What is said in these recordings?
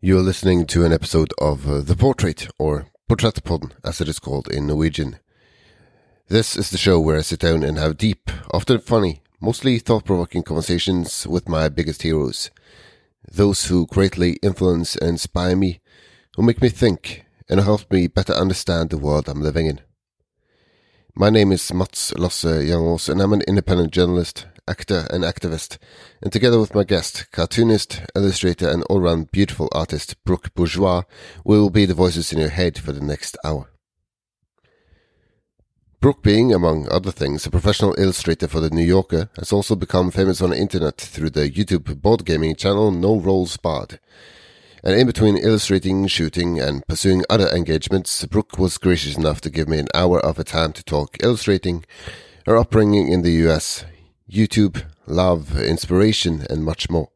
You're listening to an episode of uh, The Portrait, or Portrettpodden, as it is called in Norwegian. This is the show where I sit down and have deep, often funny, mostly thought provoking conversations with my biggest heroes. Those who greatly influence and inspire me, who make me think, and help me better understand the world I'm living in. My name is Mats Lasse Jangås, and I'm an independent journalist, actor, and activist. And together with my guest, cartoonist, illustrator, and all round beautiful artist Brooke Bourgeois, we will be the voices in your head for the next hour. Brooke, being, among other things, a professional illustrator for The New Yorker, has also become famous on the internet through the YouTube board gaming channel No Rolls Barred. And in between illustrating, shooting, and pursuing other engagements, Brooke was gracious enough to give me an hour of her time to talk illustrating, her upbringing in the US, YouTube, love, inspiration, and much more.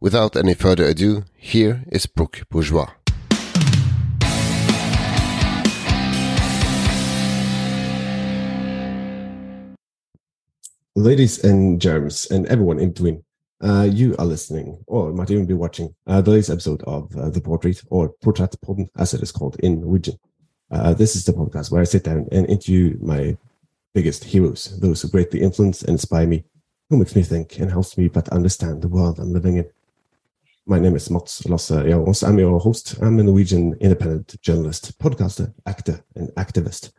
Without any further ado, here is Brooke Bourgeois. Ladies and germs, and everyone in between, uh, you are listening, or might even be watching, uh, the latest episode of uh, The Portrait, or Portrait Portrettpodden, as it is called in Norwegian. Uh, this is the podcast where I sit down and interview my biggest heroes, those who greatly influence and inspire me, who makes me think and helps me better understand the world I'm living in. My name is Mats Lasse Jangås. I'm your host. I'm a Norwegian independent journalist, podcaster, actor, and activist.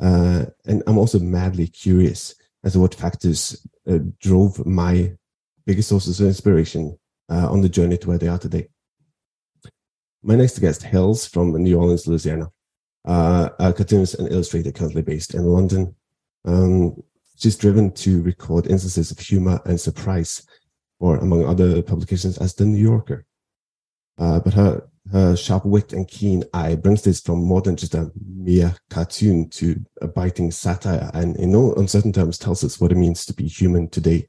Uh, and I'm also madly curious as to what factors uh, drove my biggest sources of inspiration uh, on the journey to where they are today. My next guest hails from New Orleans, Louisiana, uh, a cartoonist and illustrator currently based in London. Um, she's driven to record instances of humor and surprise, or among other publications, as The New Yorker. Uh, but her her sharp wit and keen eye brings this from more than just a mere cartoon to a biting satire, and in no uncertain terms tells us what it means to be human today.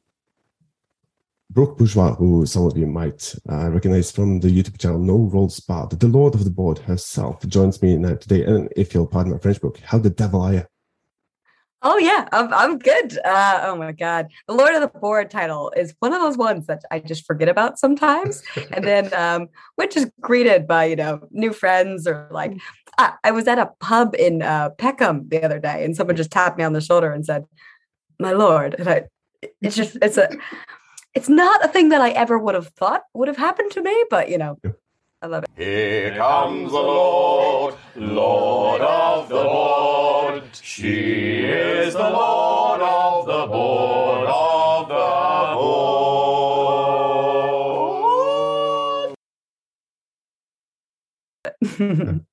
Brooke Bourgeois, who some of you might uh, recognize from the YouTube channel No Rolls Barred, the Lord of the Board herself, joins me now today. And if you'll pardon my French, Brooke, how the devil are you? Oh yeah, I'm I'm good. Uh, oh my god, the Lord of the Board title is one of those ones that I just forget about sometimes, and then um, which is greeted by you know new friends or like I, I was at a pub in uh, Peckham the other day, and someone just tapped me on the shoulder and said, "My lord," and I it's just it's a it's not a thing that I ever would have thought would have happened to me, but you know. I love it. Here comes the Lord, Lord of the board. She is the Lord of the board of the board.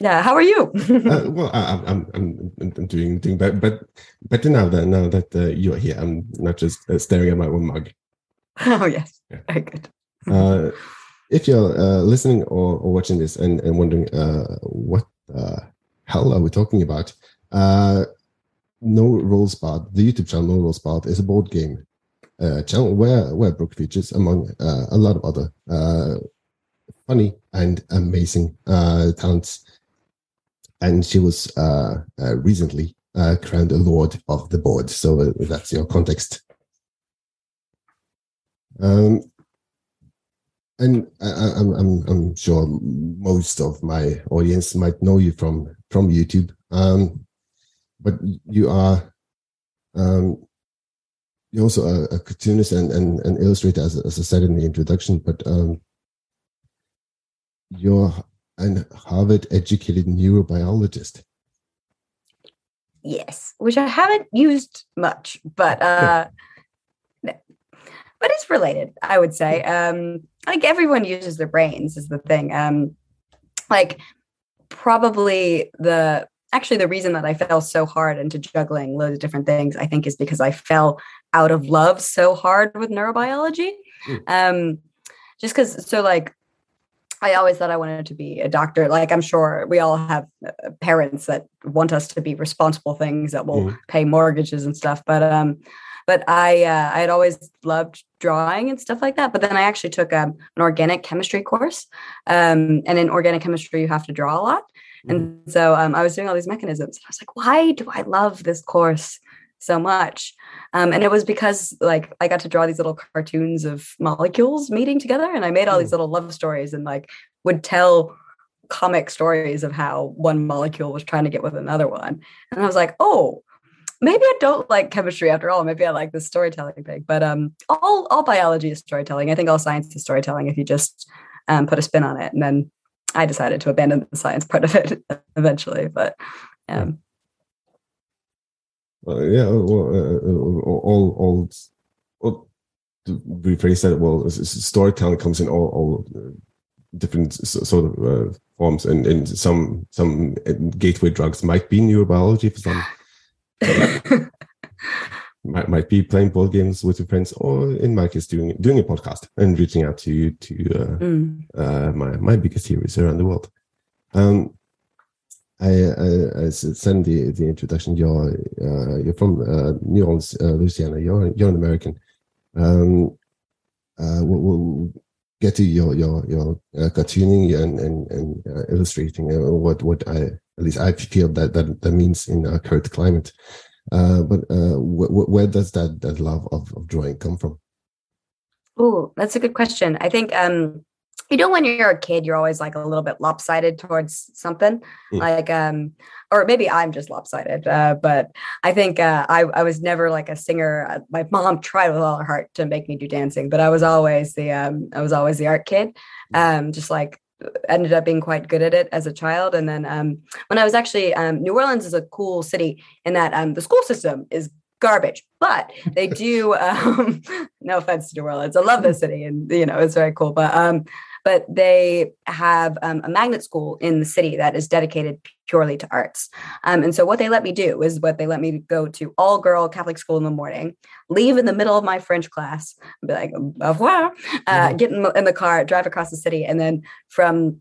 yeah, how are you? uh, well, I, I'm, I'm, I'm doing, doing better, but better now that now that uh, you're here. I'm not just uh, staring at my own mug. oh yes, Yeah. very good. Uh, if you're uh, listening or, or watching this and, and wondering uh, what the hell are we talking about, uh, No Rolls Barred, the YouTube channel No Rolls Barred is a board game uh, channel where where Brooke features among uh, a lot of other uh, funny and amazing uh, talents. And she was uh, uh, recently crowned a Lord of the Board. So that's your context. Um, and I, I'm, I'm, I'm sure most of my audience might know you from from YouTube. Um, but you are um, you're also a, a cartoonist and, and an illustrator, as, as I said in the introduction. But um, you're an Harvard-educated neurobiologist. Yes, which I haven't used much, but uh but it's related, I would say. Um like everyone uses their brains is the thing. Um like probably the actually the reason that I fell so hard into juggling loads of different things, I think is because I fell out of love so hard with neurobiology. Mm. Um just because so like I always thought I wanted to be a doctor. Like I'm sure we all have uh, parents that want us to be responsible things that will Mhm. pay mortgages and stuff. But um, but I uh, I had always loved drawing and stuff like that. But then I actually took um, an organic chemistry course, um, and in organic chemistry you have to draw a lot. And so um, I was doing all these mechanisms. And I was like, why do I love this course so much. Um, and it was because like I got to draw these little cartoons of molecules meeting together, and I made all these little love stories and like would tell comic stories of how one molecule was trying to get with another one. And I was like, oh, maybe I don't like chemistry after all. Maybe I like the storytelling thing. But um, all all biology is storytelling. I think all science is storytelling if you just um, put a spin on it. And then I decided to abandon the science part of it eventually. But um, Uh, yeah, well, uh, uh, all, all, all, to rephrase that, well, storytelling comes in all, all uh, different sort of uh, forms, and, and some some uh, gateway drugs might be neurobiology for some, might, might be playing board games with your friends, or in my case, doing doing a podcast and reaching out to to uh, mm, uh, my my biggest heroes around the world. Um, I, I, I send the the introduction. You're uh, you're from uh, New Orleans, uh, Louisiana. You're you're an American. Um, uh, we'll, we'll get to your your your uh, cartooning and and, and uh, illustrating. Uh, what what I at least I feel that that, that means in our current climate. Uh, but uh, wh- wh- where does that that love of, of drawing come from? Oh, that's a good question. I think um you know when you're a kid you're always like a little bit lopsided towards something Mm. like um or maybe I'm just lopsided uh but I think uh I I was never like a singer Uh, my mom tried with all her heart to make me do dancing but I was always the um I was always the art kid um just like ended up being quite good at it as a child. And then um when I was actually um New Orleans is a cool city in that um the school system is garbage but they do um no offense to new orleans i love the city and you know it's very cool but um but they have um, a magnet school in the city that is dedicated purely to arts um, and so what they let me do is what they let me go to all girl catholic school in the morning leave in the middle of my french class be like au revoir uh, Mhm. get in the, in the car drive across the city and then from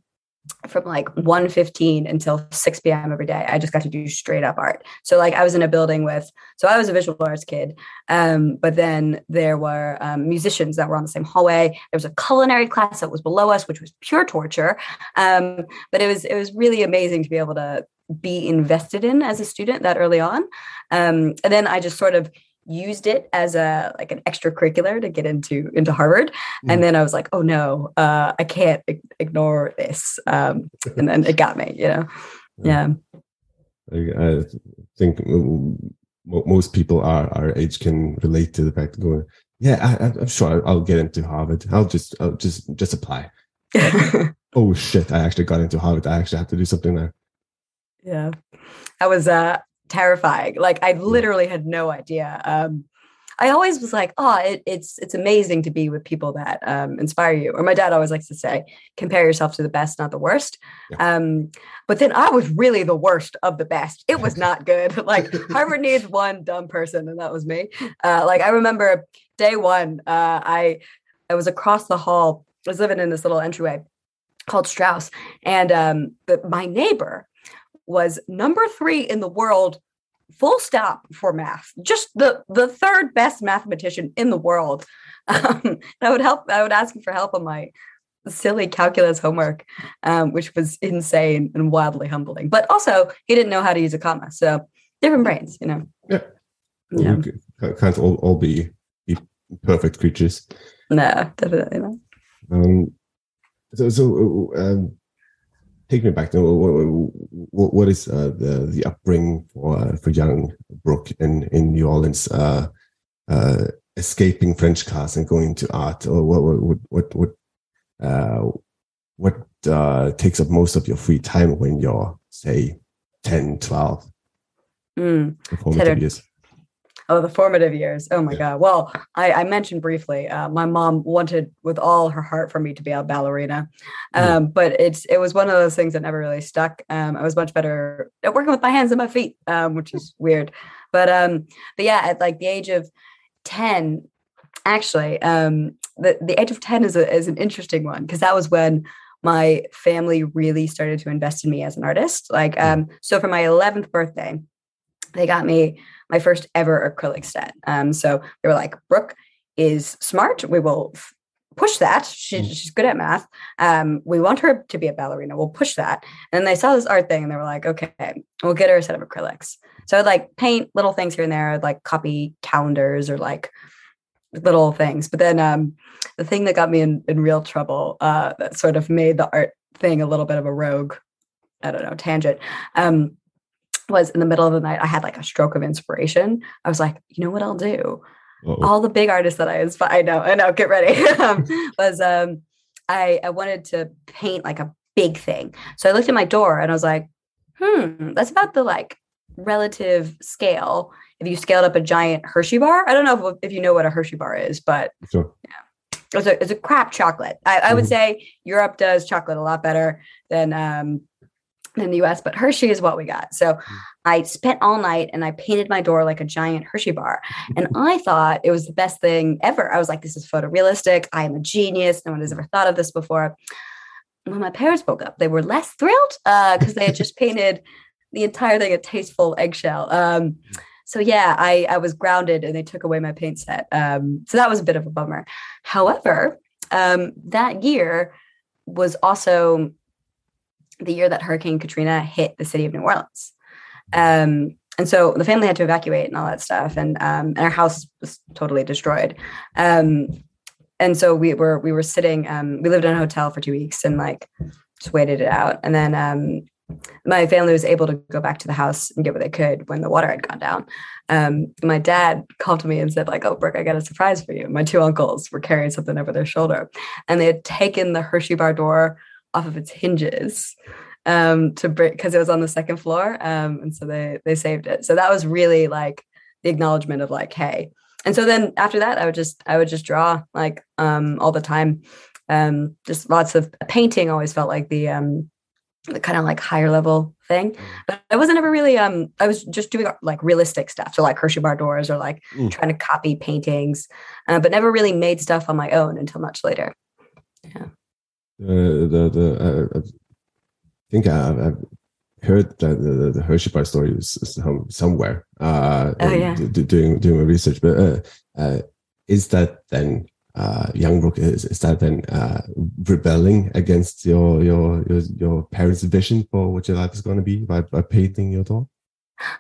from like 1.15 until 6 p.m. every day. I just got to do straight up art. So like I was in a building with, so I was a visual arts kid, um, but then there were um, musicians that were on the same hallway. There was a culinary class that was below us, which was pure torture. Um, but it was, it was really amazing to be able to be invested in as a student that early on. Um, and then I just sort of used it as a like an extracurricular to get into into Harvard Mm. and then I was like oh no uh I can't ig- ignore this um and then it got me you know yeah I, I think mo- most people our, our age can relate to the fact going, yeah, I, I'm sure I'll- I'll get into Harvard. I'll just, I'll just, just apply. Oh shit! I actually got into Harvard. I actually have to do something there. yeah that was uh terrifying like I literally had no idea um I always was like, oh, it, it's it's amazing to be with people that um, inspire you. Or my dad always likes to say, compare yourself to the best, not the worst. Um, but then I was really the worst of the best. It was not good. like Harvard needs one dumb person, and that was me. Uh, like I remember day one, uh, I I was across the hall. I was living in this little entryway called Straus, and um, the, my neighbor was number three in the world full stop for math just the the third best mathematician in the world. Um, i would help i would ask him for help on my silly calculus homework um, which was insane and wildly humbling. But also he didn't know how to use a comma so different brains you know? Yeah. yeah. Can't all, all be, be perfect creatures. no definitely not Um, so, so uh, um, take me back to what, what is uh, the the upbringing for uh, for young Brooke in in New Orleans, uh, uh, escaping French class and going into art, or what what what what uh, what uh, takes up most of your free time when you're say 10, 12, Mm. formative years? Oh, the formative years. Oh my Yeah. God. Well, I, I mentioned briefly, uh, my mom wanted with all her heart for me to be a ballerina. Mhm. Um, but it's it was one of those things that never really stuck. Um, I was much better at working with my hands and my feet, um, which is weird. But um, but yeah, at like the age of 10, actually, um, the, the age of 10 is a is an interesting one because that was when my family really started to invest in me as an artist. Like um, so for my 11th birthday, they got me my first ever acrylic set. Um, so they were like, Brooke is smart. We will push that. She, Mm. She's good at math. Um, we want her to be a ballerina. We'll push that. And they saw this art thing and they were like, okay, we'll get her a set of acrylics. So I'd like paint little things here and there, I'd like copy calendars or like little things. But then um, the thing that got me in, in real trouble uh, that sort of made the art thing a little bit of a rogue, I don't know, tangent. Um, was in the middle of the night, I had like a stroke of inspiration. I was like, you know what I'll do? Uh-oh. all the big artists that I inspire. I know, I know. Get ready. um, was um, I I wanted to paint like a big thing, so I looked at my door and I was like, hmm, that's about the like relative scale. If you scaled up a giant Hershey bar, I don't know if, if you know what a Hershey bar is, but Sure. it's a it's a crap chocolate. I, I would Mhm. say Europe does chocolate a lot better than um than the US, but Hershey is what we got. So I spent all night and I painted my door like a giant Hershey bar. And I thought it was the best thing ever. I was like, this is photorealistic. I am a genius. No one has ever thought of this before. When my parents woke up, they were less thrilled because they had just painted the entire thing a tasteful eggshell. Um, so yeah, I, I was grounded and they took away my paint set. Um, so that was a bit of a bummer. However, um, that year was also the year that Hurricane Katrina hit the city of New Orleans. Um, and so the family had to evacuate and all that stuff, and um, and our house was totally destroyed. Um, and so we were we were sitting. Um, we lived in a hotel for two weeks and like just waited it out. And then um, my family was able to go back to the house and get what they could when the water had gone down. Um, my dad called to me and said like, "Oh, Brooke, I got a surprise for you." My two uncles were carrying something over their shoulder, and they had taken the Hershey bar door off of its hinges um to break because it was on the second floor um and so they they saved it. So that was really like the acknowledgement of like hey. And so then after that i would just i would just draw like um all the time. Um just lots of painting always felt like the um the kind of like higher level thing. But i wasn't ever really um i was just doing like realistic stuff so like hershey bar doors or like Mm. trying to copy paintings uh, but never really made stuff on my own until much later Uh, the the uh, I think I, I've heard that the, the, Hershey bar story is, is some, somewhere. Uh, Oh, yeah. doing doing my research, but uh, uh, is that then uh, young Brooke? Is, is that then uh, rebelling against your, your your your parents' vision for what your life is going to be by, by painting your door?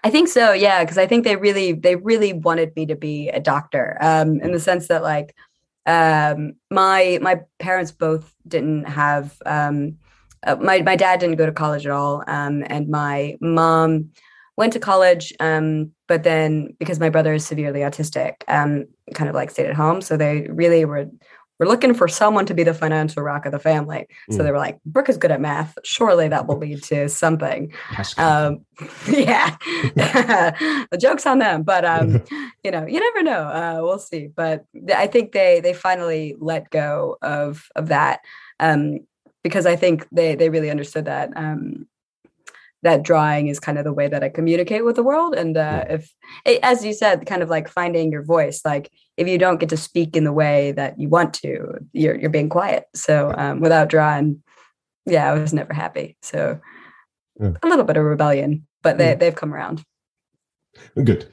I think so, yeah, because I think they really they really wanted me to be a doctor, um, in the sense that like um, my my parents both didn't have um, uh, my my dad didn't go to college at all, um, and my mom went to college, um, but then because my brother is severely autistic, um, kind of like stayed at home, so they really were were looking for someone to be the financial rock of the family. So Mm. they were like, Brooke is good at math. Surely that will lead to something. Um, yeah, the joke's on them, but um, you know, you never know. Uh, we'll see. But I think they they finally let go of of that um, because I think they they really understood that um, that drawing is kind of the way that I communicate with the world. And uh, if, as you said, kind of like finding your voice, like if you don't get to speak in the way that you want to, you're you're being quiet. So um, without drawing, yeah, I was never happy. So a little bit of rebellion, but they they've come around. Good.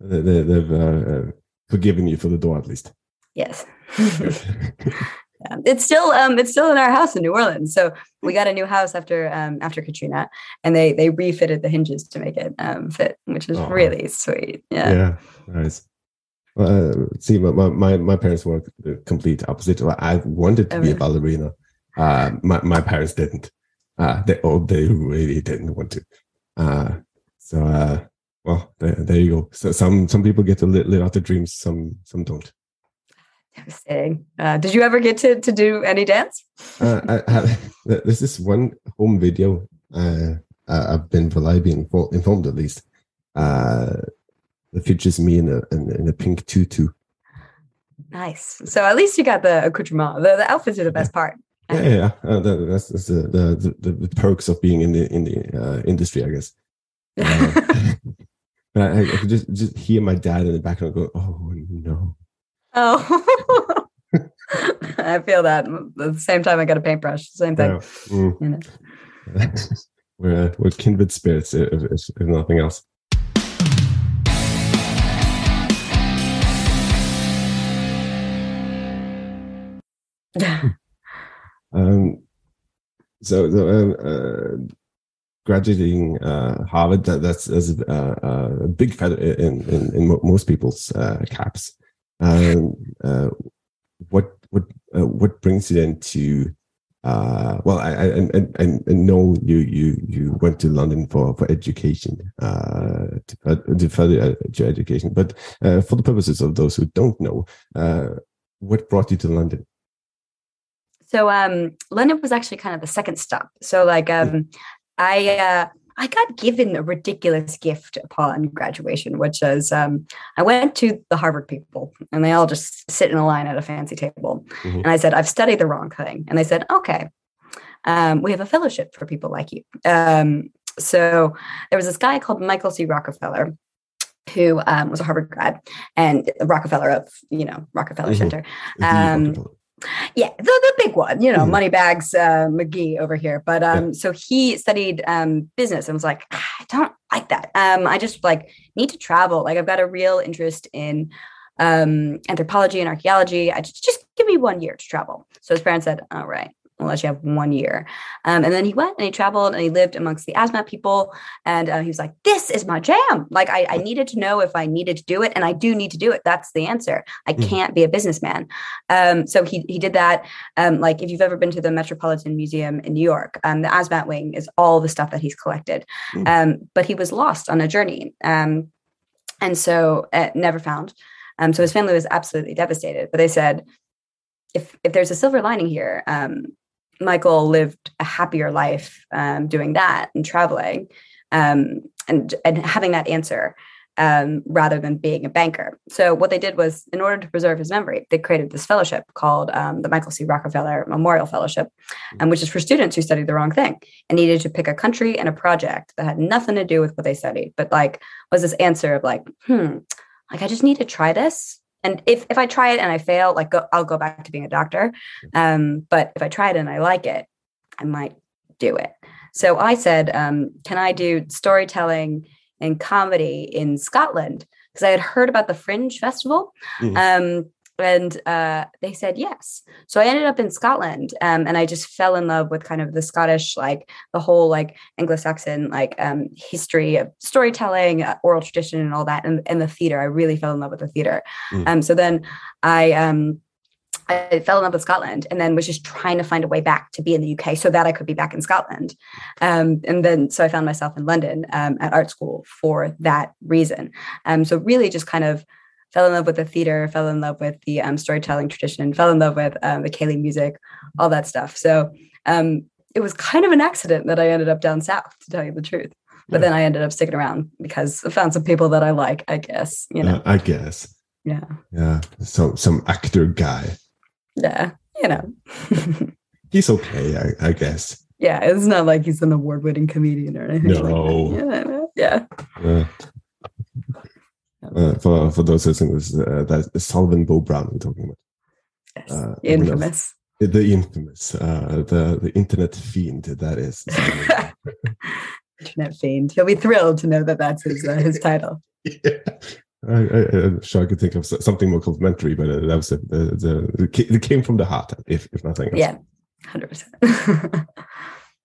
They, they've uh, uh, forgiven you for the door at least. Yes. Yeah. It's still um it's still in our house in New Orleans. So we got a new house after um after Katrina and they they refitted the hinges to make it um fit, which is Aw. really sweet. Yeah. yeah, nice. Uh, see, my, my- my parents were the complete opposite. I wanted to Oh, be a ballerina. Uh, my my parents didn't. Uh, they oh they really didn't want to. Uh, so uh, well, there, there you go. So some some people get to live, live out their dreams. Some some don't. Devastating. Uh, did you ever get to to do any dance? uh, I, this one home video uh, I've been reliably info, informed at least. Uh, that features me in a in, in a pink tutu. Nice. So at least you got the accoutrement. The, the outfits are the best part. Yeah, yeah, yeah. Uh, that, that's, that's the, the, the the perks of being in the in the uh, industry, I guess. Uh, but I, I could just just hear my dad in the background go, "Oh no!" oh. I feel that. At the same time, I got a paintbrush. Same thing. Yeah. Mm. You know. we're uh, we're kindred spirits, if, if, if nothing else. Um, so, so um, uh, graduating uh, Harvard, that, that's, that's uh, uh, a big feather in, in, in most people's uh, caps. Um, uh, what what uh, what brings you then to uh, well, I, I, I, I know you, you, you went to London for, for education, uh, to, uh, to further your education, but uh, for the purposes of those who don't know, uh, what brought you to London? So um, London was actually kind of the second stop. So like um, I uh, I got given a ridiculous gift upon graduation, which is um, I went to the Harvard people and they all just sit in a line at a fancy table. Mhm. And I said, I've studied the wrong thing. And they said, okay, um, we have a fellowship for people like you. Um, so there was this guy called Michael C. Rockefeller who um, was a Harvard grad and Rockefeller of, you know, Rockefeller Mhm. Center. The Um, Rockefeller. Yeah, the, the big one, you know, Mhm. Moneybags uh, McGee over here. But um, so he studied um, business and was like, "Ah, I don't like that. Um, I just like need to travel. Like I've got a real interest in um, anthropology and archaeology. I just just give me one year to travel. So his parents said, All right, I'll you have one year. Um, and then he went and he traveled and he lived amongst the Asmat people. And uh, he was like, This is my jam. Like I, I needed to know if I needed to do it, and I do need to do it. That's the answer. I Mhm. can't be a businessman. Um, so he he did that. Um, like if you've ever been to the Metropolitan Museum in New York, um, the ASMAT wing is all the stuff that he's collected. Mm. Um, but he was lost on a journey, um, and so uh, never found. Um, so his family was absolutely devastated. But they said, if if there's a silver lining here, um, Michael lived a happier life um, doing that and traveling, um, and and having that answer um, rather than being a banker. So what they did was, in order to preserve his memory, they created this fellowship called um, the Michael C. Rockefeller Memorial Fellowship, um, which is for students who studied the wrong thing and needed to pick a country and a project that had nothing to do with what they studied, but like was this answer of like, hmm, like I just need to try this. And if if I try it and I fail, like go, I'll go back to being a doctor. Um, but if I try it and I like it, I might do it. So I said, um, can I do storytelling and comedy in Scotland? Because I had heard about the Fringe Festival. Mhm. Um, and uh, they said yes. So I ended up in Scotland um, and I just fell in love with kind of the Scottish, like the whole like Anglo-Saxon like um, history of storytelling, uh, oral tradition and all that. And, and the theater, I really fell in love with the theater. Mm. Um, so then I, um, I fell in love with Scotland and then was just trying to find a way back to be in the UK so that I could be back in Scotland. Um, and then, so I found myself in London um, at art school for that reason. Um, so really just kind of fell in love with the theater, fell in love with the um, storytelling tradition, fell in love with um, the ceilidh music, all that stuff. So um, it was kind of an accident that I ended up down south, to tell you the truth. But Yeah. then I ended up sticking around because I found some people that I like, I guess, you know. Uh, I guess. yeah. Yeah. Some some actor guy. Yeah. You know. He's okay, I, I guess. yeah. It's not like he's an award winning comedian or anything. like that. No. Yeah. Yeah. For for those listening, this is, uh, that's Sullivan Bo Brown we're talking about. Yes. Uh, Infamous. The infamous, uh, the the internet fiend that is. Internet fiend. He'll be thrilled to know that that's his uh, his title. yeah. I, I, I'm sure I could think of something more complimentary, but uh, that was the, the, the it came from the heart, if if nothing else. Yeah. Hundred percent.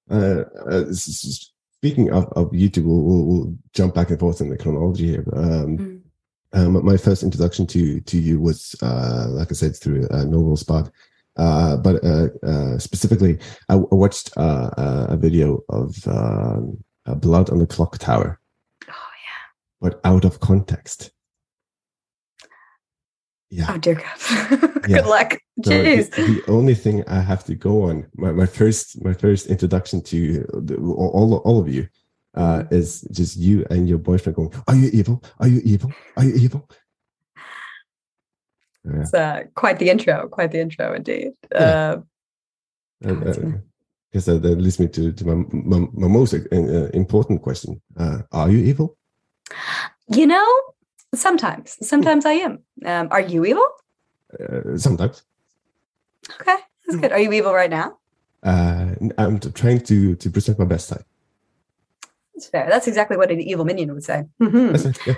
Uh, uh, speaking of, of YouTube, we'll, we'll, we'll jump back and forth in the chronology here. Um, Mm. Um, my first introduction to to you was, uh, like I said, through a novel spot. Uh, but uh, uh, specifically, I, I watched uh, uh, a video of um, uh, Blood on the Clock Tower, Oh yeah. but out of context. yeah. Oh dear God. Good Yeah. luck. So Jeez. the, the only thing I have to go on my, my first my first introduction to the, all all of you uh, is just you and your boyfriend going, "Are you evil? Are you evil? Are you evil?" Yeah. It's uh, quite the intro. Quite the intro, indeed. Yeah. Uh, Uh, uh, that, that leads me to, to my, my, my most uh, important question: uh, Are you evil? you know, sometimes, sometimes I am. Um, are you evil? Uh, sometimes. Okay, that's good. Are you evil right now? Uh, I'm trying to to present my best side. That's fair. That's exactly what an evil minion would say. Mhm.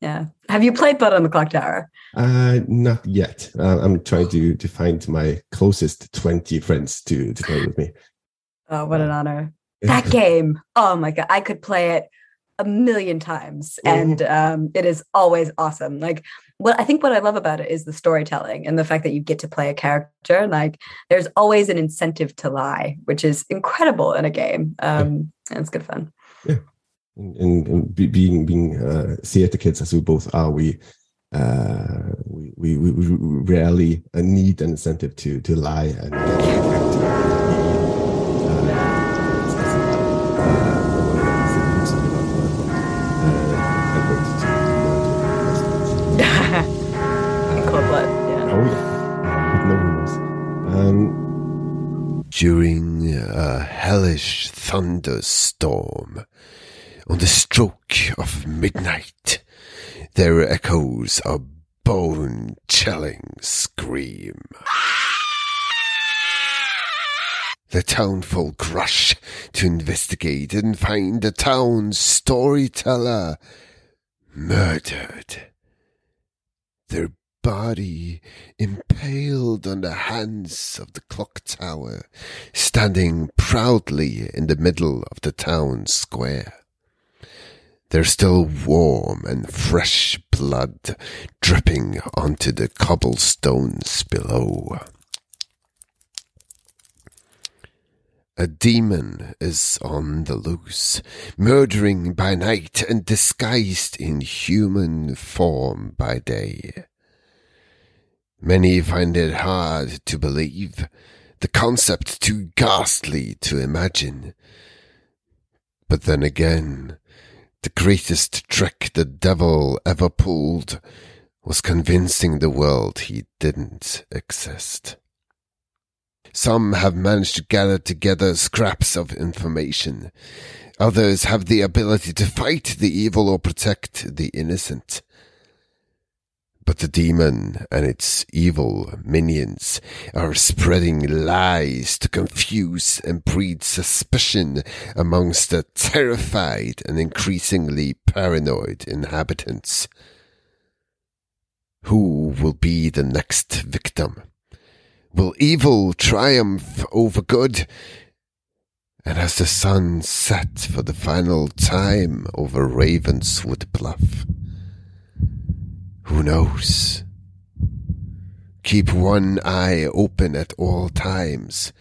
Yeah. Have you played Blood on the Clock Tower? Uh, not yet. Uh, I'm trying to to find my closest twenty friends to to play with me. Oh, what an honor. That game. Oh my god. I could play it a million times. And um, it is always awesome. Like what I think what I love about it is the storytelling and the fact that you get to play a character. Like there's always an incentive to lie, which is incredible in a game. Um, and it's good fun. And, and be, being being uh, theater kids as we both are, we uh, we, we we we rarely uh, need an incentive to to lie and During a hellish thunderstorm, on the stroke of midnight, there echoes a bone chilling scream. The townfolk rush to investigate and find the town's storyteller murdered. Their body impaled on the hands of the clock tower, standing proudly in the middle of the town square. There's still warm and fresh blood dripping onto the cobblestones below. A demon is on the loose, murdering by night and disguised in human form by day. Many find it hard to believe, the concept too ghastly to imagine. But then again, the greatest trick the devil ever pulled was convincing the world he didn't exist. Some have managed to gather together scraps of information. Others have the ability to fight the evil or protect the innocent. But the demon and its evil minions are spreading lies to confuse and breed suspicion amongst the terrified and increasingly paranoid inhabitants. Who will be the next victim? Will evil triumph over good? And as the sun set for the final time over Ravenswood Bluff, who knows? Keep one eye open at all times.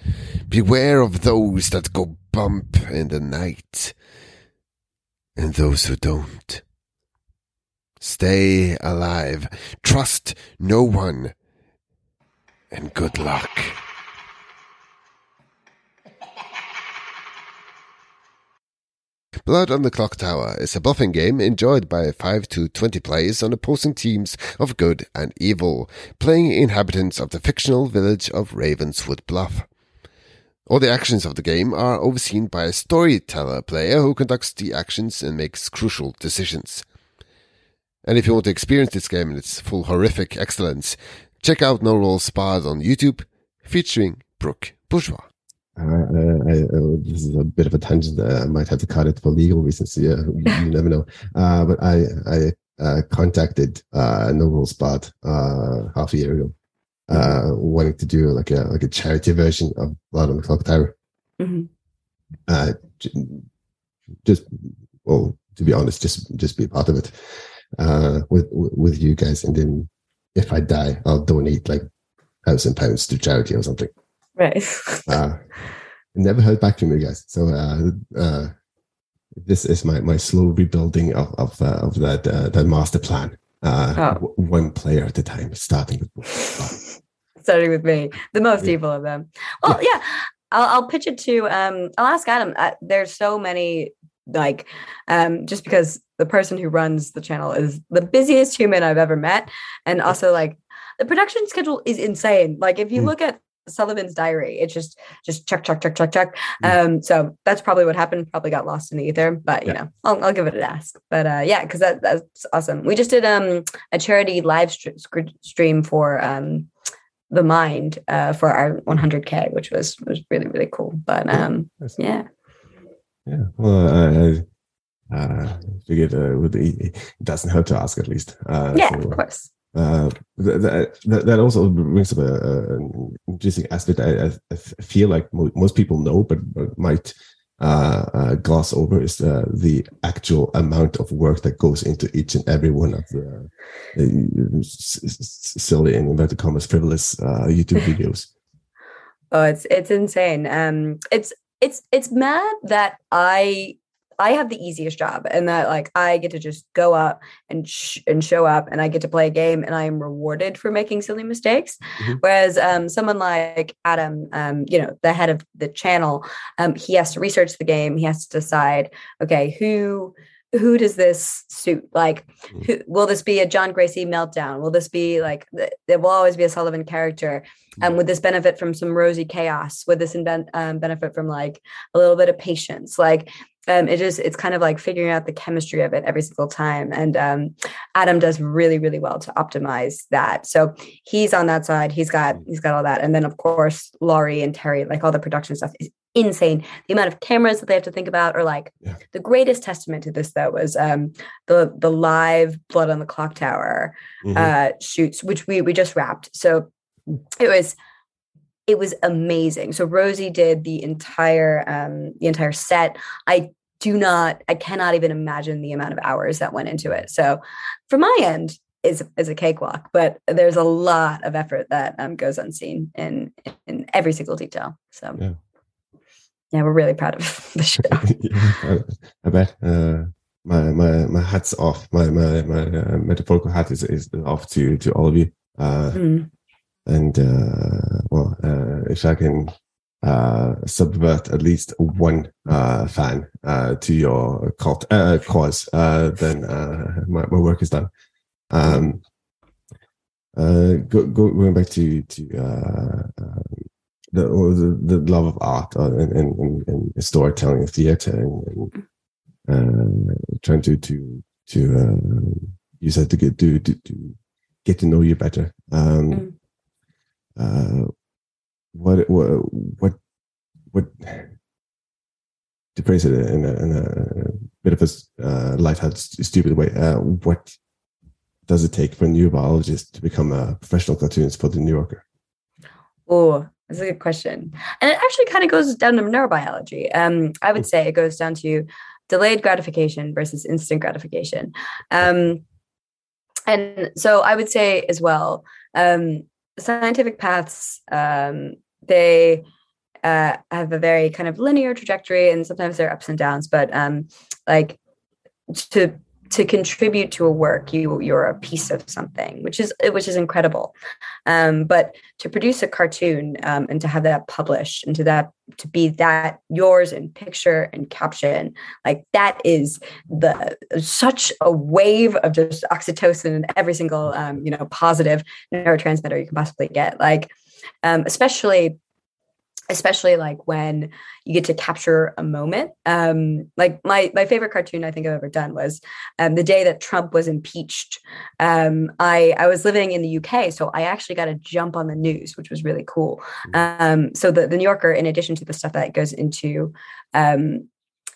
Beware of those that go bump in the night and those who don't. Stay alive. Trust no one. And good luck. Blood on the Clock Tower is a bluffing game enjoyed by 5 to 20 players on opposing teams of good and evil, playing inhabitants of the fictional village of Ravenswood Bluff. All the actions of the game are overseen by a storyteller player who conducts the actions and makes crucial decisions. And if you want to experience this game in its full horrific excellence, check out No Rolls Barred on YouTube, featuring Brooke Bourgeois. Uh, I, I, uh, this is a bit of a tangent. Uh, I might have to cut it for legal reasons. Yeah, you, you never know. Uh, but I, I uh, contacted uh, No Rules Barred uh, half a year ago, uh, wanting to do like a like a charity version of Blood on the Clock Tower. Mhm. Uh, j- just well, to be honest, just just be a part of it uh, with with you guys, and then if I die, I'll donate like thousand pounds to charity or something. Right. uh, never heard back from you guys. So uh, uh, this is my, my slow rebuilding of of, uh, of that uh, that master plan. Uh, Oh. w- one player at a time, starting with. Starting with me, the most Yeah. evil of them. Well, yeah, I'll, I'll pitch it to. Um, I'll ask Adam. Uh, there's so many like um just because the person who runs the channel is the busiest human I've ever met and also like the production schedule is insane like if you Mm. look at Sullivan's diary it's just just chuck chuck chuck chuck chuck Mm. um so that's probably what happened probably got lost in the ether but you Yeah. know I'll, I'll give it an ask but uh yeah because that that's awesome we just did um a charity live str- stream for um the mind uh for our 100k which was was really really cool but um yeah Yeah. Well, I, I uh, figured uh, would be, it doesn't hurt to ask at least. Uh, yeah, so, of course. Uh, that, that, that also brings up a, an interesting aspect. I, I, feel like mo- most people know, but, but might uh, uh, gloss over is uh, the actual amount of work that goes into each and every one of the uh, silly and inverted commas frivolous uh, YouTube videos. Oh, it's it's insane. Um, it's it's it's mad that I I have the easiest job and that like I get to just go up and sh- and show up and I get to play a game and I am rewarded for making silly mistakes. Mhm. Whereas um, someone like Adam, um, you know, the head of the channel, um, he has to research the game. He has to decide, okay, who who does this suit? Like, Mhm. who, will this be a John Gracie meltdown? Will this be like th- there will always be a Sullivan character? Um, would this benefit from some Rosie chaos? Would this invent, um, benefit from like a little bit of patience? Like, um, it just it's kind of like figuring out the chemistry of it every single time. And um, Adam does really really well to optimize that. So he's on that side. He's got he's got all that. And then of course Laurie and Terry, like all the production stuff is insane. The amount of cameras that they have to think about, or like Yeah. the greatest testament to this though was um, the the live Blood on the Clock Tower Mhm. uh, shoots, which we we just wrapped. So it was it was amazing. So Rosie did the entire um, the entire set. I do not, I cannot even imagine the amount of hours that went into it. So from my end, is is a cakewalk, but there's a lot of effort that um, goes unseen in in every single detail. So Yeah. yeah, we're really proud of the show. yeah, I, I bet. Uh, my my my hat's off. My my my uh, metaphorical hat is is off to to all of you. Uh, Mm. And uh, well, uh, if I can uh, subvert at least one fan to your cult cause, then my my work is done. Um, go, go, going back to to um, the, the the love of art and, and, and, storytelling and theater and, and uh, trying to to to uh, use to get to, to to get to know you better. Um, Mm. Uh, what what what what to phrase it in a, in a bit of a uh, lighthearted, stupid way? Uh, what does it take for a neurobiologist to become a professional cartoonist for the New Yorker? Oh, that's a good question. And it actually kind of goes down to neurobiology. Um, I would say it goes down to delayed gratification versus instant gratification. Um, and so I would say as well, um, scientific paths, um, they uh, have a very kind of linear trajectory and sometimes there are ups and downs, but um, like to to contribute to a work you you're a piece of something which is which is incredible. Um, but to produce a cartoon um, and to have that published and to that to be that yours in picture and caption like that is the such a wave of just oxytocin and every single um, you know positive neurotransmitter you can possibly get. Like um, especially especially like when you get to capture a moment. Um like my my favorite cartoon i think i've ever done was um the day that trump was impeached. Um i i was living in the uk so i actually got to jump on the news which was really cool. Um so the, the new yorker in addition to the stuff that goes into um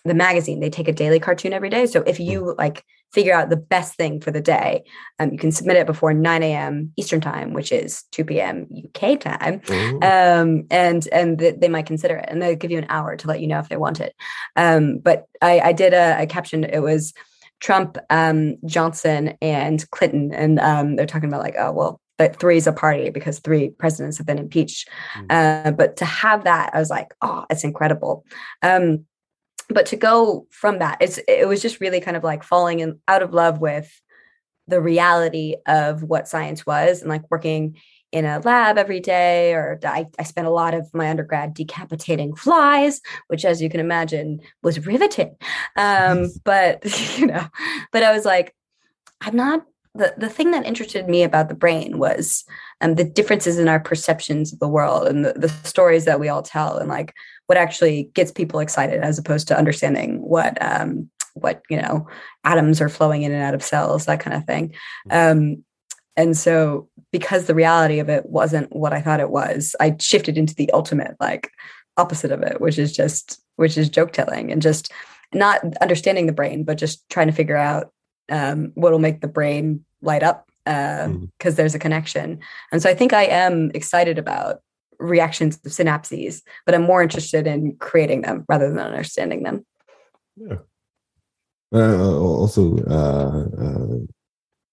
the magazine they take a daily cartoon every day. So if you like figure out the best thing for the day um, you can submit it before 9 a.m eastern time which is 2 p.m uk time um, and and th- they might consider it, and they'll give you an hour to let you know if they want it. Um, but I, I did a, a caption. It was Trump, um, Johnson, and Clinton, and um, they're talking about like, oh well, but three is a party because three presidents have been impeached. Uh, but to have that, I was like, oh, it's incredible. Um, but to go from that, it's it was just really kind of like falling in out of love with the reality of what science was and like working in a lab every day or I, I spent a lot of my undergrad decapitating flies which as you can imagine was riveting. Um, but you know but i was like i'm not the, the thing that interested me about the brain was um, the differences in our perceptions of the world and the, the stories that we all tell and like what actually gets people excited as opposed to understanding what um, what you know atoms are flowing in and out of cells that kind of thing um, and so because the reality of it wasn't what i thought it was i shifted into the ultimate like opposite of it which is just which is joke telling and just not understanding the brain, but just trying to figure out um, what will make the brain light up because uh, Mhm. there's a connection. And so I think I am excited about reactions of synapses, but I'm more interested in creating them rather than understanding them. Uh, also, uh, uh,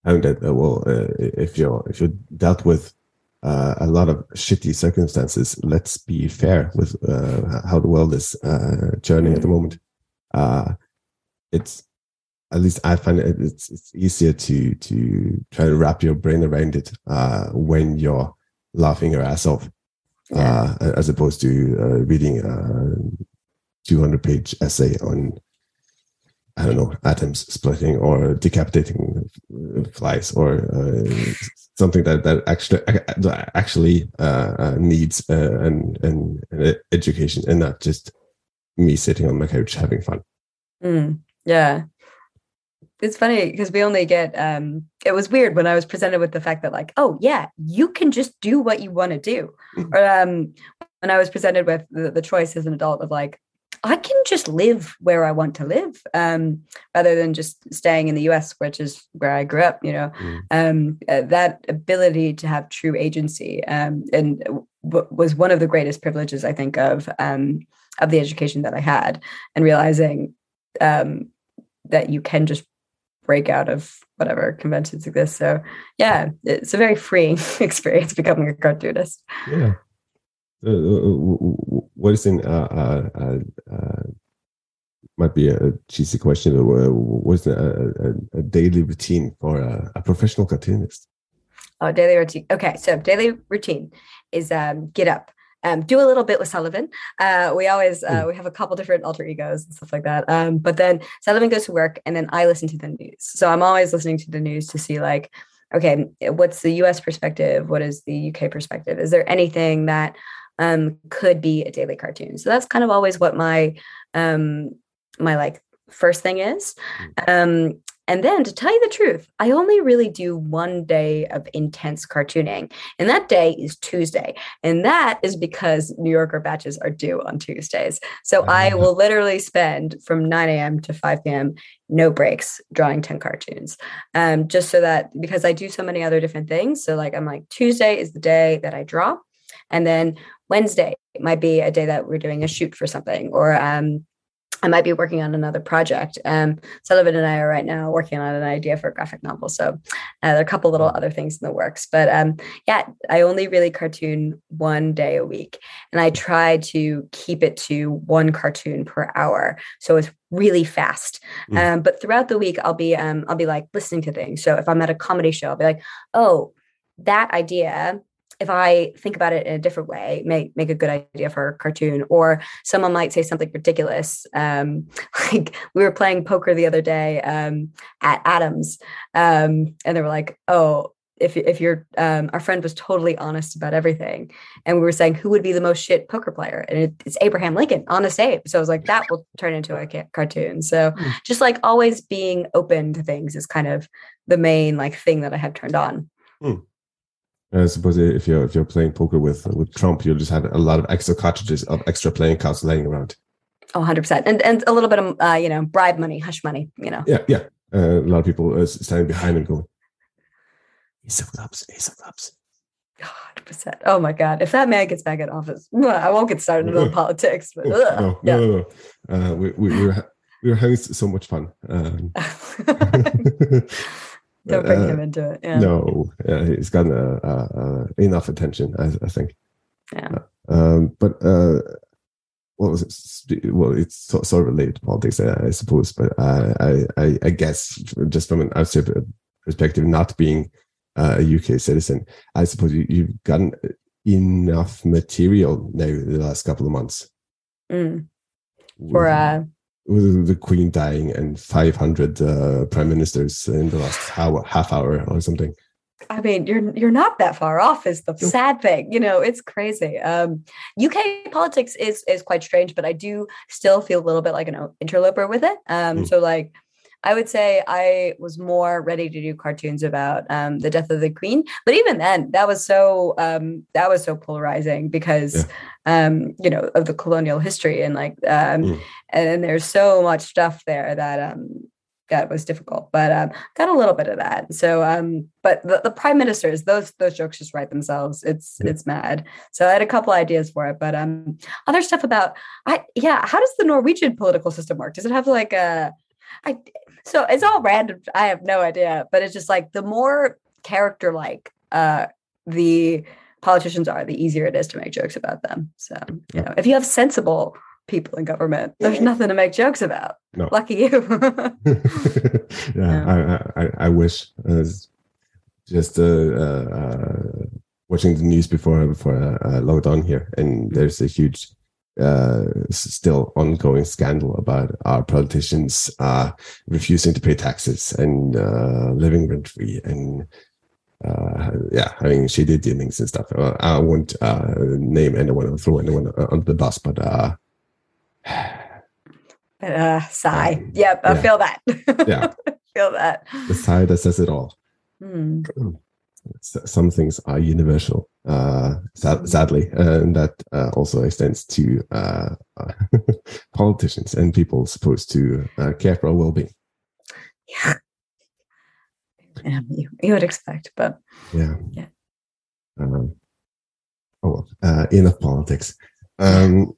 found that uh, well, uh, if you're if you're dealt with uh, a lot of shitty circumstances, let's be fair with how the world is churning at the moment. It's at least I find it it's it's easier to to try to wrap your brain around it when you're laughing your ass off, Yeah. uh, as opposed to uh, reading a 200 page essay on I don't know, atoms splitting or decapitating flies or uh, something that that actually actually uh, uh, needs an, an an education and not just me sitting on my couch having fun. Mm, yeah. It's funny because we only get um it was weird when I was presented with the fact that like, oh yeah, you can just do what you want to do. Mhm. Or um when I was presented with the, the choice as an adult of like, I can just live where I want to live, um, rather than just staying in the US, which is where I grew up, you know. Mm. Um, uh, that ability to have true agency um, and w- was one of the greatest privileges, I think, of um, of the education that I had, and realizing um, that you can just break out of whatever conventions exist. So yeah, it's a very freeing experience becoming a cartoonist. Yeah. Uh, uh, what is in uh, uh, uh, uh, might be a cheesy question. but uh, What's a, a, a daily routine for a, a professional cartoonist? Oh, daily routine. Okay, so daily routine is um, get up, um, do a little bit with Sullivan. Uh, we always uh, we have a couple different alter egos and stuff like that. Um, but then Sullivan goes to work, and then I listen to the news. So I'm always listening to the news to see like, okay, what's the U.S. perspective? What is the U.K. perspective? Is there anything that um, could be a daily cartoon? So that's kind of always what my um, my like first thing is. Um, and then to tell you the truth, I only really do one day of intense cartooning. And that day is Tuesday. And that is because New Yorker batches are due on Tuesdays. So I will literally spend from 9 a.m. to 5 p.m., no breaks, drawing 10 cartoons. Um, just so that because I do so many other different things. So, like, I'm like, Tuesday is the day that I draw. And then Wednesday might be a day that we're doing a shoot for something, or um, I might be working on another project. Um, Sullivan and I are right now working on an idea for a graphic novel. So uh, there are a couple little other things in the works. But um, yeah, I only really cartoon one day a week. And I try to keep it to one cartoon per hour. So it's really fast. Mm. Um, but throughout the week, I'll be um, I'll be like listening to things. So if I'm at a comedy show, I'll be like, oh, that idea if I think about it in a different way, make make a good idea for a cartoon. Or someone might say something ridiculous. Um, like we were playing poker the other day um, at Adams, um, and they were like, "Oh, if if you're um, our friend was totally honest about everything," and we were saying who would be the most shit poker player, and it, it's Abraham Lincoln, honest Abe. So I was like, that will turn into a ca- cartoon. So Mm. just like always being open to things is kind of the main like thing that I have turned on. I suppose if you're if you're playing poker with with Trump, you'll just have a lot of extra cartridges of extra playing cards laying around. Oh, 100%. And, and a little bit of, uh, you know, bribe money, hush money, you know. Yeah, yeah. Uh, a lot of people uh, standing behind and going, "Ace of clubs, ace of clubs." 100%. Oh my God. If that man gets back in office, I won't get started into politics. But, Oh, ugh, no, no, no, no. Uh, we, we, we, were, we were having so much fun. Um, yeah. Don't bring uh, him into it. Yeah. No, uh, he's gotten uh, uh, uh, enough attention, I, I think. Yeah. Um, but uh, what was it? Well, it's so, sort of related to politics, I, suppose. But uh, I, I, I guess just from an outside perspective, not being uh, a UK citizen, I suppose you, you've gotten enough material now the last couple of months. Mm. For, uh, with the Queen dying and 500 uh, prime ministers in the last hour, half hour or something. I mean, you're you're not that far off. Is the sad thing, you know? It's crazy. Um, UK politics is is quite strange, but I do still feel a little bit like an interloper with it. Um, Mm. so like, I would say I was more ready to do cartoons about um, the death of the queen, but even then, that was so um, that was so polarizing because yeah. um, you know of the colonial history and like um, mm. and there's so much stuff there that um, that was difficult, but um, got a little bit of that. So, um, but the, the prime ministers, those those jokes just write themselves. It's yeah. it's mad. So I had a couple ideas for it, but um, other stuff about I yeah, how does the Norwegian political system work? Does it have like a I so it's all random. I have no idea, but it's just like the more character like uh the politicians are, the easier it is to make jokes about them. So you know, if you have sensible people in government. There's nothing to make jokes about. No. Lucky you. yeah, yeah, I, I, I wish. Uh, just uh, uh, watching the news before before I uh, logged on here, and there's a huge, uh, still ongoing scandal about our politicians uh, refusing to pay taxes and living rent free and. yeah, i having shady dealings and stuff. I won't name anyone or throw anyone under the bus, but uh, sigh. Yep, I feel that. yeah, feel that. The sigh that says it all. Mm. Some things are universal, uh, sad, sadly, and that uh, also extends to uh, politicians and people supposed to uh, care for our well-being. Yeah, yeah, you, you would expect, but yeah, yeah. Um, oh well, uh, enough politics. Um,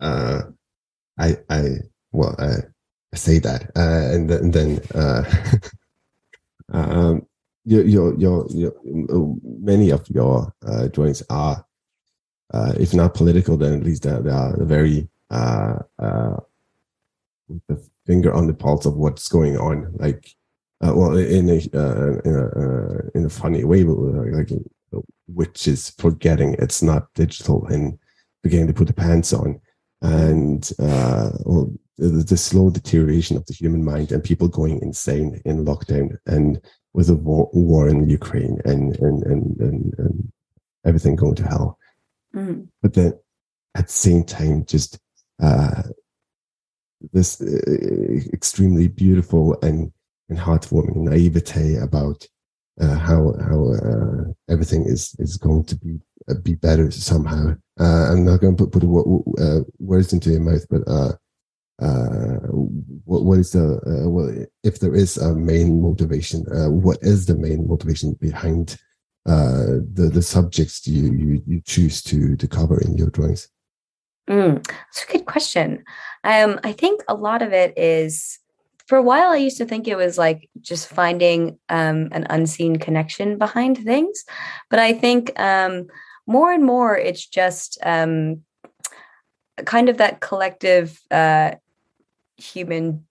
uh, I I well I, say that uh, and, and then uh, um, your, your your your many of your uh, are uh, if not political then at least they are very uh, uh, with the finger on the pulse of what's going on. Like uh, well in a uh, in a uh, in a funny way but like which is forgetting it's not digital and beginning to put the pants on and uh, well, the, the, slow deterioration of the human mind and people going insane in lockdown and with the war, war in Ukraine and and, and and and everything going to hell. Mm. But then at the same time, just uh, this uh, extremely beautiful and and heartwarming naivete about uh, how how uh, everything is is going to be uh, be better somehow. Uh, I'm not going to put, put uh, words into your mouth, but uh, uh, what, what is the uh, well, if there is a main motivation, what is the main motivation behind the the subjects you, you you choose to to cover in your drawings? Mm, that's a good question. Um, I think a lot of it is for a while, I used to think it was like just finding um, an unseen connection behind things. But I think um, more and more it's just um, kind of that collective uh, human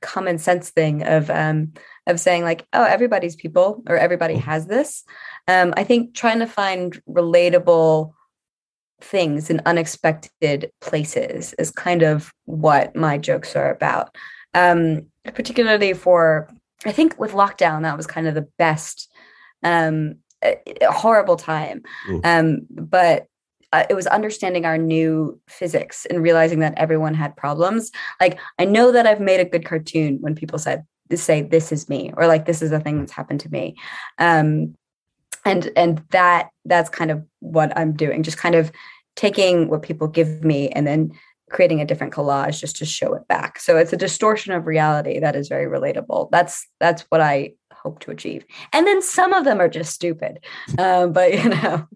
common sense thing of um, of saying like oh everybody's people or everybody mm. has this um, i think trying to find relatable things in unexpected places is kind of what my jokes are about um, particularly for i think with lockdown that was kind of the best um, a horrible time. Mm. Um, but uh, it was understanding our new physics and realizing that everyone had problems. Like I know that I've made a good cartoon when people said say this is me or like this is a thing that's happened to me. Um, and and that that's kind of what I'm doing. Just kind of taking what people give me and then creating a different collage just to show it back. So it's a distortion of reality that is very relatable. That's that's what I hope to achieve. And then some of them are just stupid. Um, but you know,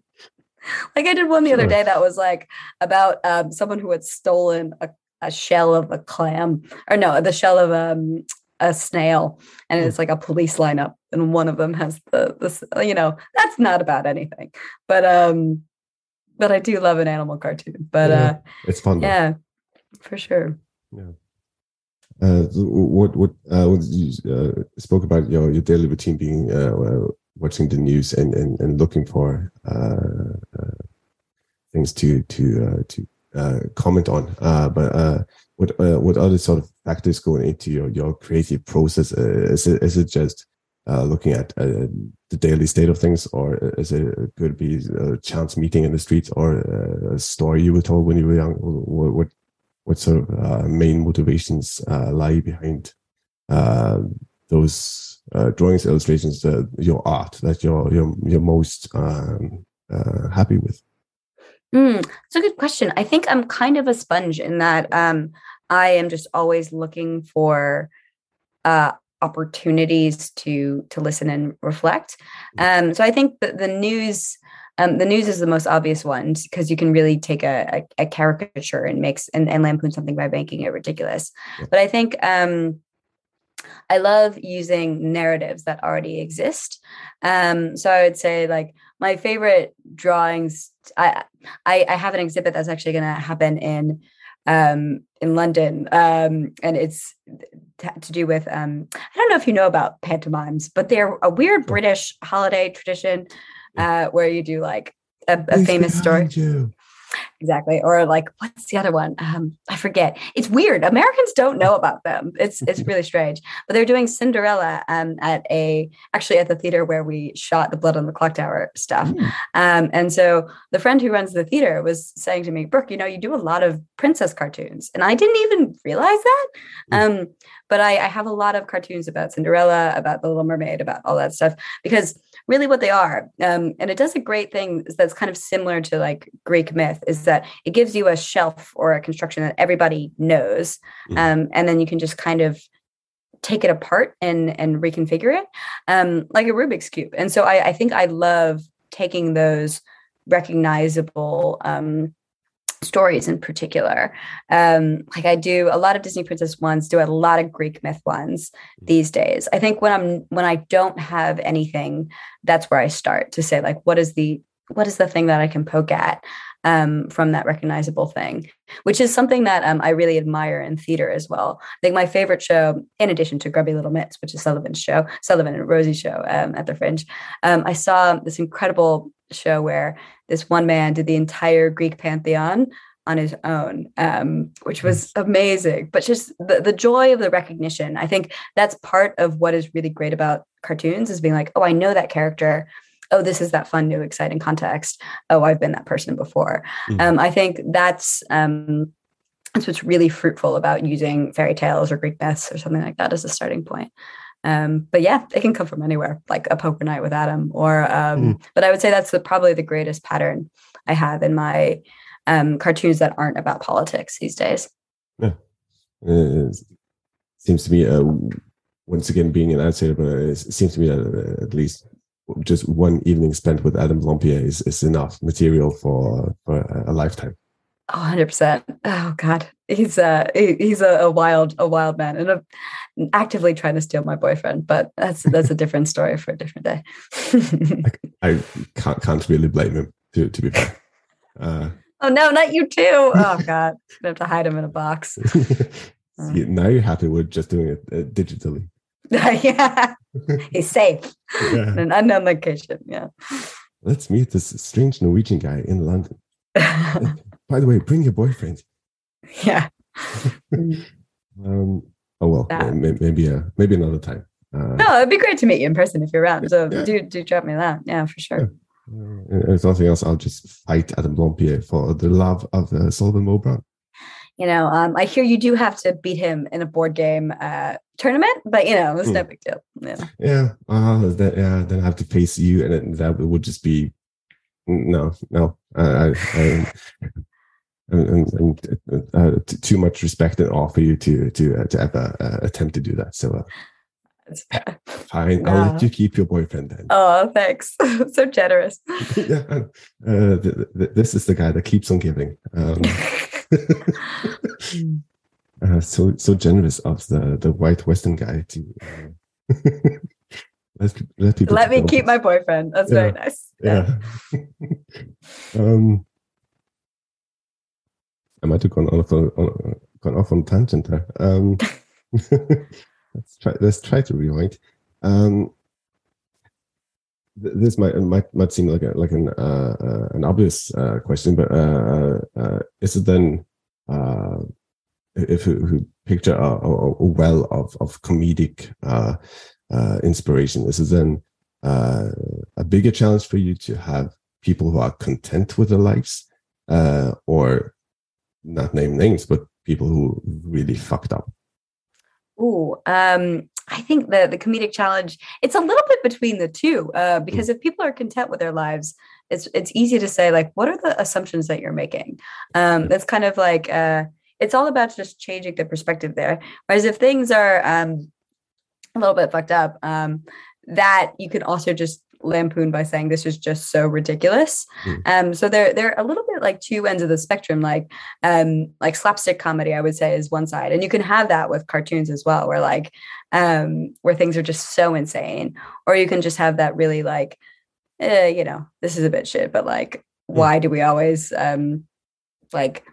like I did one the other day that was like about um, someone who had stolen a, a, shell of a clam, or no, the shell of um, a snail, and it's like a police lineup, and one of them has the this. You know, that's not about anything, but um, but I do love an animal cartoon. But yeah, uh, it's fun. Yeah, for sure. Yeah. Uh, what what uh, what you uh, spoke about your your daily routine being uh, uh, watching the news and and, and looking for uh, uh, things to to uh, to comment on. but what what other sort of factors going into your your creative process? is it is it just looking at the daily state of things, or is it could be a chance meeting in the streets, or a story you were told when you were young? What what, what sort of uh, main motivations uh, lie behind uh, those uh, drawings, illustrations, your art that you're you're, you're most um, happy with? Mm, it's a good question. I think I'm kind of a sponge in that um, I am just always looking for uh, opportunities to to listen and reflect. Mm. Um, so I think that the news. Um, the news is the most obvious one because you can really take a, a, a, caricature and makes and, and lampoon something by making it ridiculous. Yeah. But I think um, I love using narratives that already exist. Um, so I would say like my favorite drawings. I I, I have an exhibit that's actually going to happen in um, in London, um, and it's to do with um, I don't know if you know about pantomimes, but they're a weird British holiday tradition uh, where you do like a, a famous story. You? Exactly. Or like what's the other one? Um i forget. It's weird. Americans don't know about them. It's it's really strange. But they're doing cinderella um at a actually at the theater where we shot the blood on the clock tower stuff. Mm. um and so the friend who runs the theater was saying to me brooke you know you do a lot of princess cartoons. And i didn't even realize that. Mm. um but I, I have a lot of cartoons about cinderella about the little mermaid about all that stuff because really what they are. Um, and it does a great thing that's kind of similar to like Greek myth is that it gives you a shelf or a construction that everybody knows. Mm-hmm. Um, and then you can just kind of take it apart and and reconfigure it um, like a Rubik's cube. And so I, I think I love taking those recognizable um, stories in particular. Um, like I do a lot of Disney princess ones, do a lot of Greek myth ones mm. these days. I think when I'm when I don't have anything, that's where I start to say like, what is the what is the thing that I can poke at um, from that recognizable thing, which is something that um, I really admire in theater as well. I think my favorite show, in addition to Grubby Little Mitts, which is Sullivan's show, Sullivan and Rosie show um, at the Fringe, um, I saw this incredible show where this one man did the entire Greek pantheon on his own, um, which was amazing. But just the, the joy of the recognition, I think that's part of what is really great about cartoons is being like, oh, I know that character. Oh, this is that fun, new, exciting context. Oh, I've been that person before. Mm-hmm. Um, I think that's um, that's what's really fruitful about using fairy tales or Greek myths or something like that as a starting point. Um, but yeah, it can come from anywhere, like a poker night with Adam, or um, mm. but I would say that's the, probably the greatest pattern I have in my um, cartoons that aren't about politics these days. Yeah, it seems to me. Uh, once again, being an outsider, but it seems to me that uh, at least just one evening spent with Adam Blampied is, is enough material for for a lifetime. 100%. Oh God. He's uh he's a, a, wild a wild man and a, actively trying to steal my boyfriend, but that's that's a different story for a different day. I, I, can't can't really blame him to to be fair. Uh, oh no, not you too. Oh God. I have to hide him in a box. See, now you're happy with just doing it uh, digitally. yeah. He's safe. Yeah. In an unknown location. Yeah. Let's meet this strange Norwegian guy in London. By the way, bring your boyfriend. Yeah. um, oh well, maybe uh, maybe another time. Uh, no, it'd be great to meet you in person if you're around. So yeah. do do drop me that. Yeah, for sure. Yeah. if nothing else, I'll just fight Adam Blampied for the love of uh, Sullivan Moe Brown. You know, um, I hear you do have to beat him in a board game uh, tournament, but you know, it's mm. no big deal. Yeah. Yeah. Uh, that, yeah. Then I have to face you, and that would just be no, no. I, I, and, and uh, too much respect and awe for you to to uh, to ever uh, attempt to do that. So. Uh, fine, I'll let you keep your boyfriend then. Oh, thanks. so generous. yeah, uh, th- th- this is the guy that keeps on giving. Um, uh, so so generous of the the white Western guy to uh, let let, let me keep my boyfriend. That's yeah. very nice. Yeah. yeah. um, I might have gone off on, on gone off on tangent there. Um, let's try. Let's try to rewind. Um, this might might might seem like a, like an uh, uh, an obvious uh, question, but uh, uh, is it then if you picture a, a, well of of comedic uh, inspiration? Is it then uh, a bigger challenge for you to have people who are content with their lives, uh, or not name names, but people who really fucked up? Oh, um, I think the the comedic challenge it's a little bit between the two uh, because if people are content with their lives, it's it's easy to say like, what are the assumptions that you're making? Um, it's kind of like uh, it's all about just changing the perspective there. Whereas if things are um, a little bit fucked up, um, that you can also just lampoon by saying this is just so ridiculous. Mm. Um, so they're they're a little bit like two ends of the spectrum. Like um, like slapstick comedy, I would say, is one side, and you can have that with cartoons as well, where like um, where things are just so insane, or you can just have that really like, eh, you know, this is a bit shit, but like, why do we always um, like,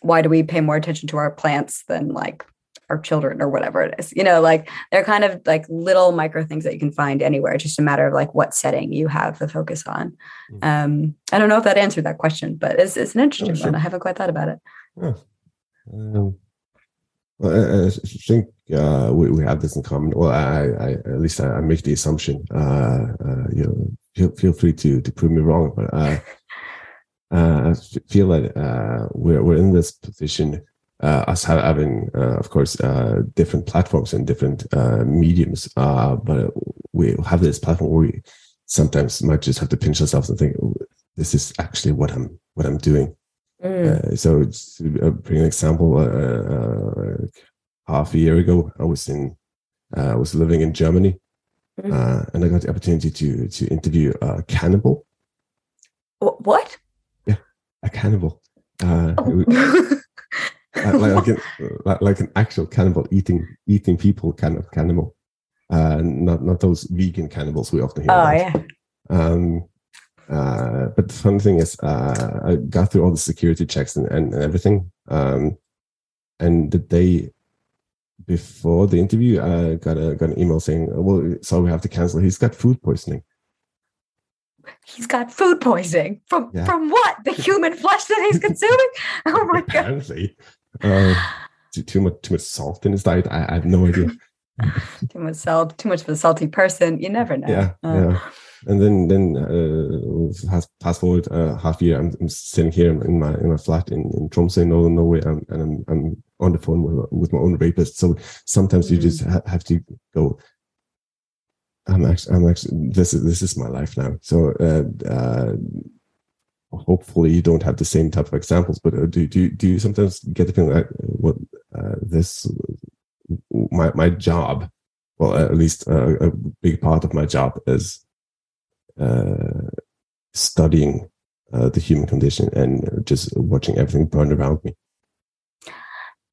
why do we pay more attention to our plants than like our children or whatever it is? You know, like they're kind of like little micro things that you can find anywhere. It's just a matter of like what setting you have the focus on. Mhm. Um, I don't know if that answered that question, but it's it's an interesting sure. one. I haven't quite thought about it. Um, well, I, think uh, we, we have this in common. Well, I, I at least I, I make the assumption. Uh, uh, you know, feel, feel free to to prove me wrong, but I, uh, I feel that uh, we're we're in this position. Uh, us having, of course, different platforms and different mediums, but we have this platform where we sometimes might just have to pinch ourselves and think, "Oh, "This is actually what I'm what I'm doing." Mm. Uh, so to uh, bring an example, uh, uh, half a year ago, I was in, uh, I was living in Germany, uh, and I got the opportunity to to interview a cannibal, What? Yeah, a cannibal, uh, Oh. like, like, an, like, like an actual cannibal eating eating people kind of cannibal, uh, not not those vegan cannibals we often hear. oh about. yeah. Um, uh, but the fun thing is, uh, I got through all the security checks and, and, and everything. Um, and the day before the interview, I got a got an email saying, "Well, sorry, we have to cancel. He's got food poisoning." He's got food poisoning from Yeah. from what? The human flesh that he's consuming? Oh my god. Apparently, uh, too, too much too much salt in his diet. I, I have no idea. Too much salt, too much of a salty person. You never know. Yeah, Uh, yeah. And then then uh, fast, fast forward uh, half year, I'm, I'm sitting here in my in my flat in, in Tromsø, northern Norway, and, and I'm I'm on the phone with, with my own rapist. So sometimes you just ha- have to go. I'm actually I'm actually this is this is my life now. So uh, uh, hopefully you don't have the same type of examples, but uh, do do do you sometimes get the feeling that uh, what uh, this my my job well at least uh, a big part of my job is studying uh, the human condition and just watching everything burn around me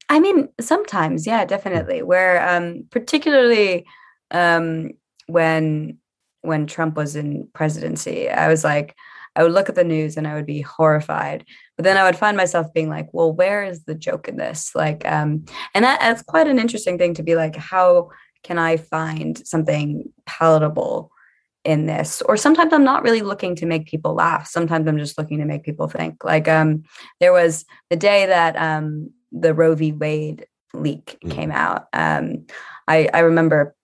I mean, sometimes, yeah, definitely. Where um particularly um when when Trump was in presidency, I was like, I would look at the news and I would be horrified. But then I would find myself being like, well, where is the joke in this? Like, um, and that, that's quite an interesting thing to be like, how can I find something palatable in this? Or sometimes I'm not really looking to make people laugh. Sometimes I'm just looking to make people think. Like, um, there was the day that um the Roe v. Wade leak Mm. came out. Um, I, I remember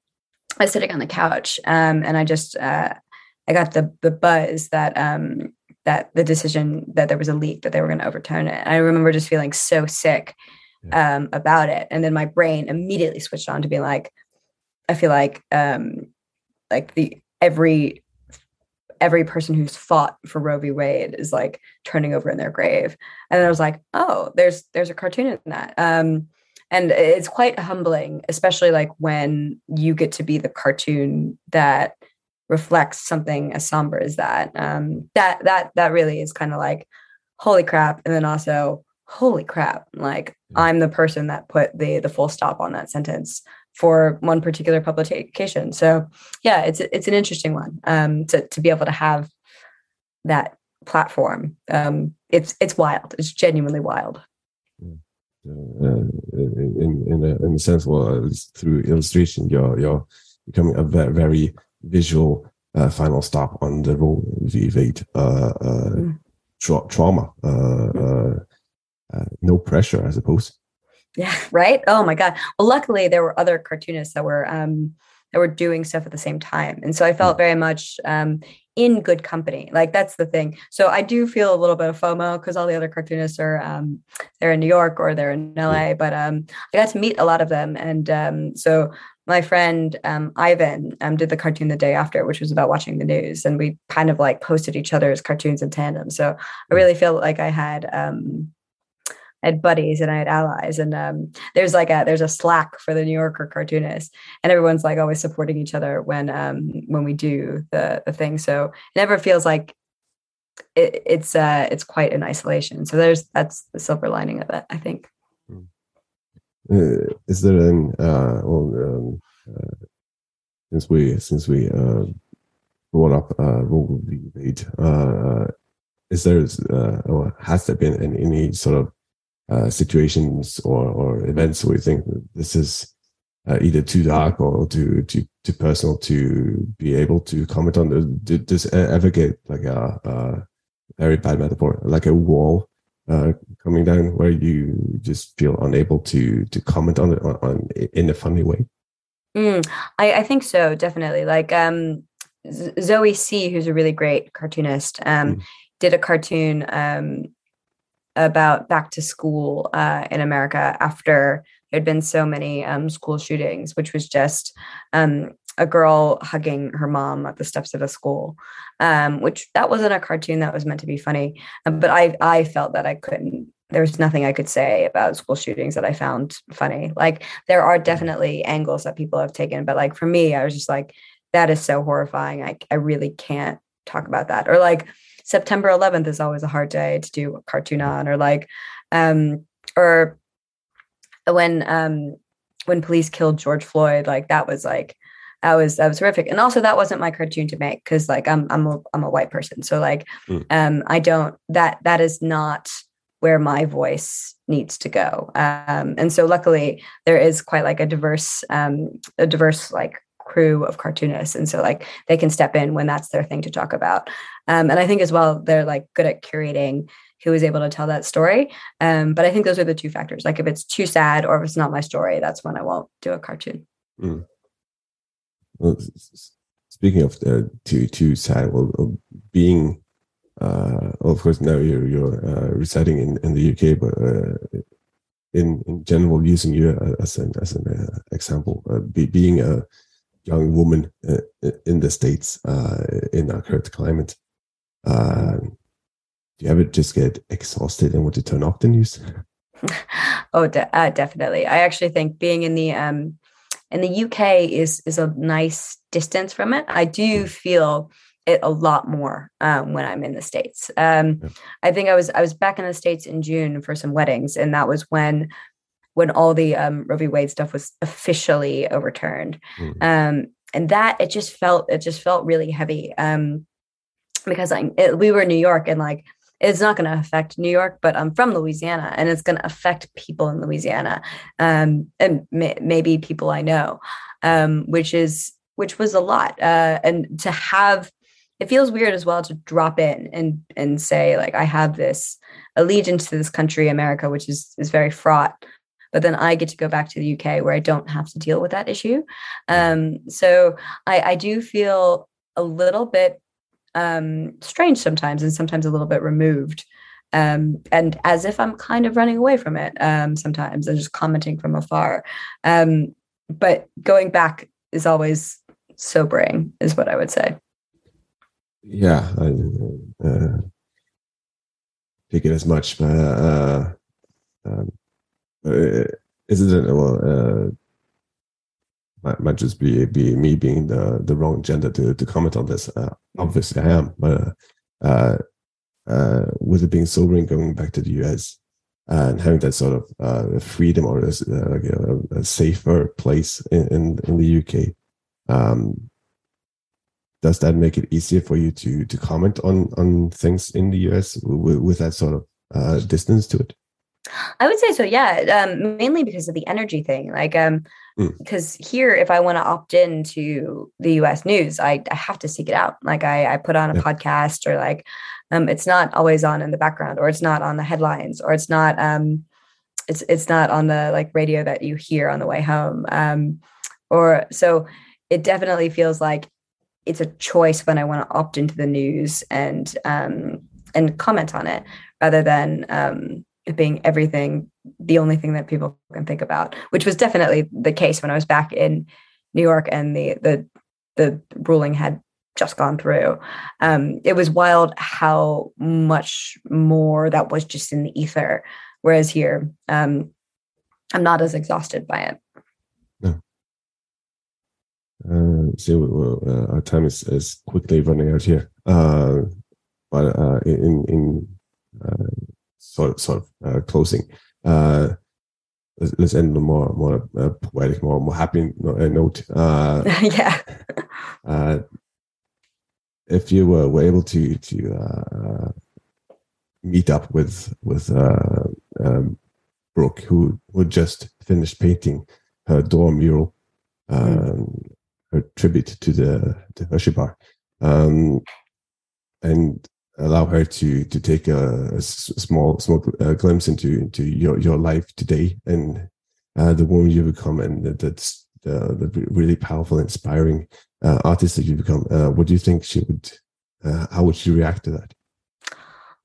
I was sitting on the couch um, and I just uh, I got the the buzz that um, that the decision that there was a leak that they were going to overturn it. And I remember just feeling so sick um, about it, and then my brain immediately switched on to be like, I feel like um, like the every every person who's fought for Roe v. Wade is like turning over in their grave. And I was like, oh, there's there's a cartoon in that. Um, and it's quite humbling, especially like when you get to be the cartoon that reflects something as somber as that. Um, that that that really is kind of like, holy crap, and then also holy crap, like I'm the person that put the the full stop on that sentence for one particular publication. So yeah, it's it's an interesting one um, to to be able to have that platform. Um, it's it's wild. It's genuinely wild. uh, in in a, in a sense well at through illustration you're you're becoming a very, very visual uh, final stop on the Roe v. Wade uh, uh, Mm. tra- trauma uh, uh, uh, no pressure I suppose Yeah, right. Oh my god. Well, luckily there were other cartoonists that were um, that were doing stuff at the same time. And so I felt very much um, in good company. Like that's the thing. So I do feel a little bit of FOMO because all the other cartoonists are um, they're in New York or they're in LA. But um, I got to meet a lot of them, and um, so my friend um, Ivan um, did the cartoon the day after, which was about watching the news, and we kind of like posted each other's cartoons in tandem. So I really feel like I had um, Had buddies and I had allies, and um, there's like a there's a Slack for the New Yorker cartoonists, and everyone's like always supporting each other when um, when we do the the thing. So it never feels like it, it's uh, it's quite in isolation. So there's that's the silver lining of it, I think. Uh, is there an uh, well, um, uh, since we since we uh, brought up uh, Roe v. Wade, uh, is there uh, or has there been any, any sort of uh, situations or, or events where you think this is uh, either too dark or too too too personal to be able to comment on? Did this ever get like a, a very bad metaphor, like a wall uh, coming down where you just feel unable to to comment on it on, on in a funny way? Mm, I, I think so, definitely. Like um, Zoe Si, who's a really great cartoonist, um, mm. did a cartoon um, about back to school uh, in America after there'd been so many um, school shootings, which was just um, a girl hugging her mom at the steps of a school, um, which that wasn't a cartoon that was meant to be funny. Um, but I I felt that I couldn't. There was nothing I could say about school shootings that I found funny. Like there are definitely angles that people have taken, but like for me, I was just like, that is so horrifying. I I really can't talk about that. Or like September 11th is always a hard day to do a cartoon on, or like, um, or when um when police killed George Floyd, like that was like that was that was horrific. And also that wasn't my cartoon to make because like I'm I'm a I'm a white person. So like mm. um I don't that that is not where my voice needs to go. Um and so luckily there is quite like a diverse um a diverse like crew of cartoonists. And so like they can step in when that's their thing to talk about. Um, and i think as well they're like good at curating who is able to tell that story. Um, but i think those are the two factors. Like if it's too sad or if it's not my story that's when i won't do a cartoon. Mm. well, speaking of uh, too too sad well being uh, of course now you're you're uh, residing in, in the uk but uh, in in general using you as an as an uh, example uh, be, being a young woman uh, in the states uh, in our current climate. Uh, do you ever just get exhausted and want to turn off the news? oh, de- uh, definitely. I actually think being in the um, in the UK is is a nice distance from it. I do hmm. feel it a lot more um, when I'm in the states. Um, yeah. I think I was I was back in the states in June for some weddings, and that was when when all the um, Roe v. Wade stuff was officially overturned. Mm. Um, and that it just felt it just felt really heavy um, because I it, we were in New York and like it's not going to affect New York, but I'm from Louisiana and it's going to affect people in Louisiana um, and may, maybe people I know, um, which is which was a lot. Uh, and to have it feels weird as well to drop in and and say like I have this allegiance to this country, America, which is is very fraught but then I get to go back to the UK where I don't have to deal with that issue. Um, so I, I do feel a little bit um, strange sometimes and sometimes a little bit removed. Um, and as if I'm kind of running away from it um, sometimes and just commenting from afar. Um, but going back is always sobering, is what I would say. Yeah, I uh, take it as much, but uh, um, uh, is it well uh, might, might just be be me being the the wrong gender to to comment on this. Uh, obviously, I am, but uh, uh, with it being sobering, going back to the US and having that sort of uh, freedom or a, uh, like a, a, safer place in, in, in the UK, um, does that make it easier for you to to comment on on things in the US with, with that sort of uh, distance to it? I would say so, yeah. Um, mainly because of the energy thing. Like, um, because mm. here, if I want to opt in to the U.S. news, I, I have to seek it out. Like, I, I put on a yeah. podcast, or like, um, it's not always on in the background, or it's not on the headlines, or it's not, um, it's it's not on the like radio that you hear on the way home. Um, or so it definitely feels like it's a choice when I want to opt into the news and um, and comment on it rather than um, it being everything, the only thing that people can think about, which was definitely the case when I was back in New York and the the the ruling had just gone through. Um, it was wild how much more that was just in the ether, whereas here, um, I'm not as exhausted by it. Uh, so well, uh, our time is, is quickly running out here. Uh, but uh, in in uh, sort of sort of uh, closing, uh, let's, let's end on a more more uh, poetic, more more happy uh, note. Uh, yeah. uh, if you were, were able to to uh, meet up with with uh, um, Brooke, who who just finished painting her door mural, um, her tribute to the to Hershey Bar, um, and allow her to to take a small small uh, glimpse into into your your life today and uh, the woman you become, and that- that's the, the really powerful, inspiring uh, artist that you become. Uh, what do you think she would? Uh, how would she react to that?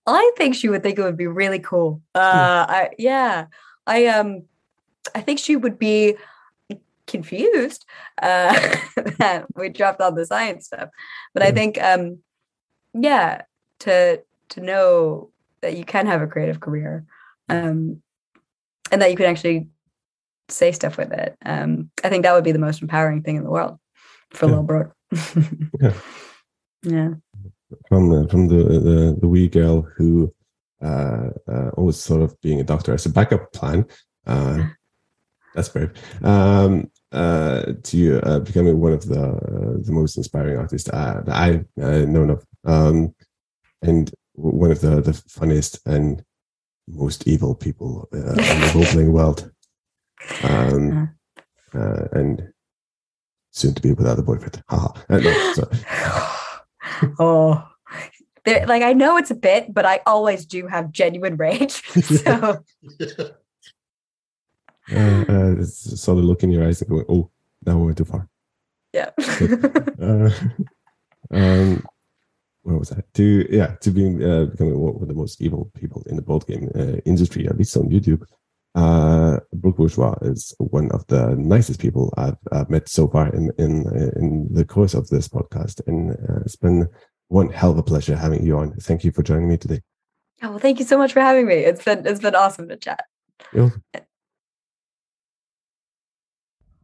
I think she would think it would be really cool. Uh, I, yeah, I um, I think she would be confused uh, that we dropped all the science stuff, but I think um, yeah, to to know that you can have a creative career, um, and that you can actually say stuff with it. Um, I think that would be the most empowering thing in the world for Yeah. Lil Brooke. Yeah. yeah. from the, from the, the the wee girl who uh, uh, always thought of being a doctor as a backup plan. Uh, that's brave. Um, uh, to uh, becoming one of the uh, the most inspiring artists uh, that I uh, known of, um, and one of the the funniest and most evil people uh, in the role playing world. Um, uh, and soon to be without a boyfriend. Haha. Uh, no, oh there, like i know it's a bit but i always do have genuine rage so uh, uh, saw the look in your eyes and going, "Oh, now we went too far." yeah Uh, um, where was that? To yeah, to being uh, becoming one of the most evil people in the board game uh, industry, at least on YouTube. Uh, Brooke Bourgeois is one of the nicest people I've, I've met so far in in in the course of this podcast, and uh, it's been one hell of a pleasure having you on. Thank you for joining me today. oh, well thank you so much for having me it's been it's been awesome to chat You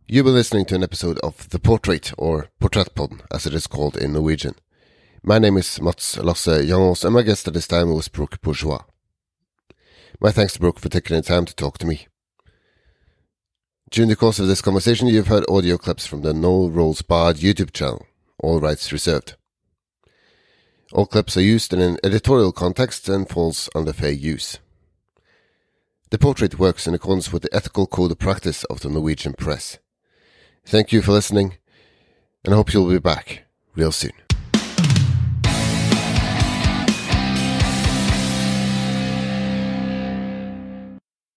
You've been listening to an episode of The Portrait, or Porträttpodden, as it is called in Norwegian. My name is Mats Lasse Jangås, and my guest at this time was Brooke Bourgeois. My thanks to Brooke for taking the time to talk to me. During the course of this conversation, you've heard audio clips from the No Rolls Barred YouTube channel, all rights reserved. All clips are used in an editorial context and falls under fair use. The portrait works in accordance with the ethical code of practice of the Norwegian press. Thank you for listening, and I hope you'll be back real soon.